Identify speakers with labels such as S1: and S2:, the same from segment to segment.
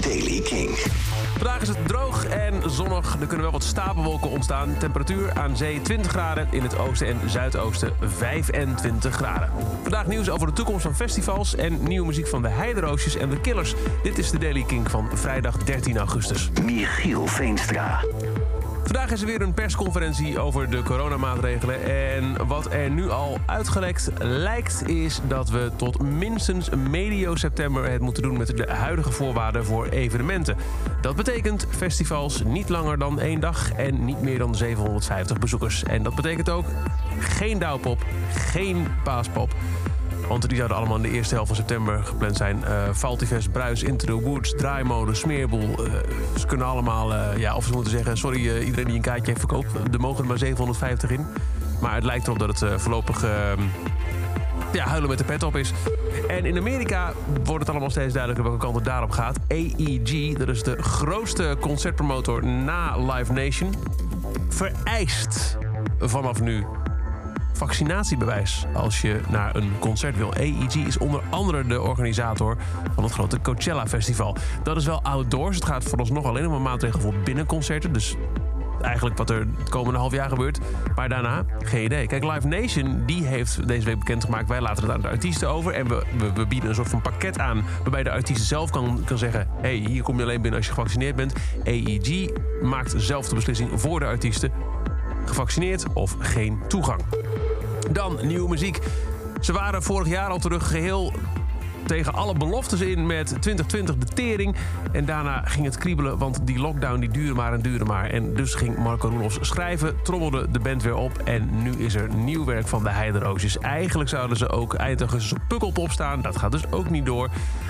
S1: Daily King.
S2: Vandaag is het droog en zonnig. Er kunnen wel wat stapelwolken ontstaan. Temperatuur aan zee 20 graden, in het oosten en zuidoosten 25 graden. Vandaag nieuws over de toekomst van festivals en nieuwe muziek van de Heideroosjes en de Killers. Dit is de Daily King van vrijdag 13 augustus.
S1: Michiel Veenstra.
S2: Vandaag is er weer een persconferentie over de coronamaatregelen. En wat er nu al uitgelekt lijkt, is dat we tot minstens medio september het moeten doen met de huidige voorwaarden voor evenementen. Dat betekent festivals niet langer dan één dag en niet meer dan 750 bezoekers. En dat betekent ook geen douwpop, geen paaspop. Want die zouden allemaal in de eerste helft van september gepland zijn. Uh, Bruis, Into the Woods, Draaimode, Smeerboel. Uh, ze kunnen allemaal, uh, ja, of ze moeten zeggen... sorry, iedereen die een kaartje heeft verkoopt. Er mogen er maar 750 in. Maar het lijkt erop dat het voorlopig... Ehm, ja, huilen met de pet op is. En in Amerika wordt het allemaal steeds duidelijker welke kant het daarop gaat. AEG, dat is de grootste concertpromotor na Live Nation... vereist vanaf nu vaccinatiebewijs als je naar een concert wil. AEG is onder andere de organisator van het grote Coachella Festival. Dat is wel outdoors. Het gaat vooralsnog alleen om een maatregel voor binnenconcerten. Dus eigenlijk wat er het komende half jaar gebeurt. Maar daarna, geen idee. Kijk, Live Nation die heeft deze week bekendgemaakt... wij laten het aan de artiesten over en we, we, bieden een soort van pakket aan... waarbij de artiest zelf kan, kan zeggen... hey, hier kom je alleen binnen als je gevaccineerd bent. AEG maakt zelf de beslissing voor de artiesten. Gevaccineerd of geen toegang. Dan nieuwe muziek. Ze waren vorig jaar al terug geheel tegen alle beloftes in met 2020 de tering. En daarna ging het kriebelen, want die lockdown die duurde maar en duurde maar. En dus ging Marco Roelofs schrijven, trommelde de band weer op... en nu is er nieuw werk van de Heideroosjes. Eigenlijk zouden ze ook eind augustus op staan. Dat gaat dus ook niet door.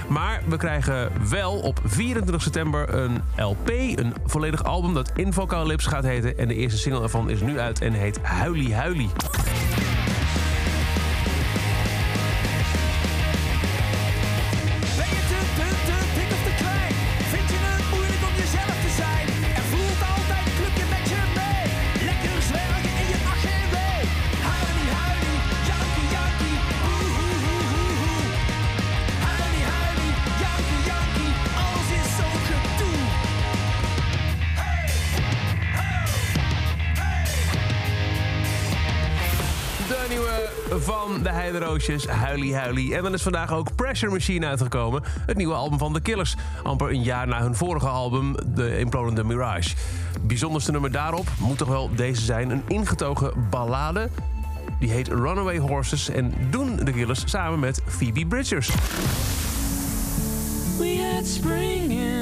S2: Maar we krijgen wel op 24 september een LP, een volledig album... dat Infocalypse gaat heten. En de eerste single ervan is nu uit en heet Huilie Huilie. Nieuwe van de Heideroosjes, Huilie Huilie. En dan is vandaag ook Pressure Machine uitgekomen. Het nieuwe album van The Killers. Amper een jaar na hun vorige album, The Implodende Mirage. Bijzonderste nummer daarop moet toch wel deze zijn. Een ingetogen ballade. Die heet Runaway Horses en doen The Killers samen met Phoebe Bridgers. We had spring in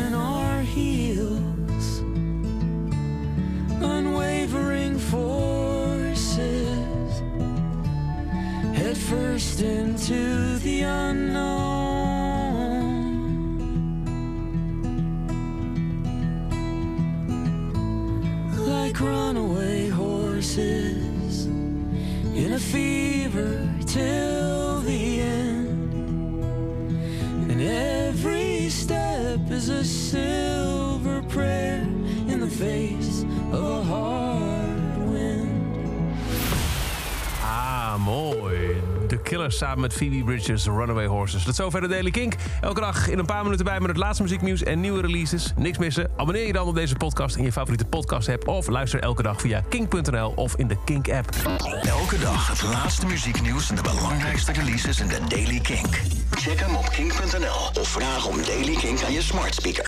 S2: head first into the unknown. Like runaway horses in a fever till the end, and every step is a silver mooi. De Killers samen met Phoebe Bridges, Runaway Horses. Tot zover de Daily Kink. Elke dag in een paar minuten bij met het laatste muzieknieuws en nieuwe releases. Niks missen. Abonneer je dan op deze podcast in je favoriete podcast app. Of luister elke dag via kink.nl of in de Kink app.
S1: Elke dag het laatste muzieknieuws en de belangrijkste releases in de Daily Kink. Check hem op kink.nl of vraag om Daily Kink aan je smart speaker.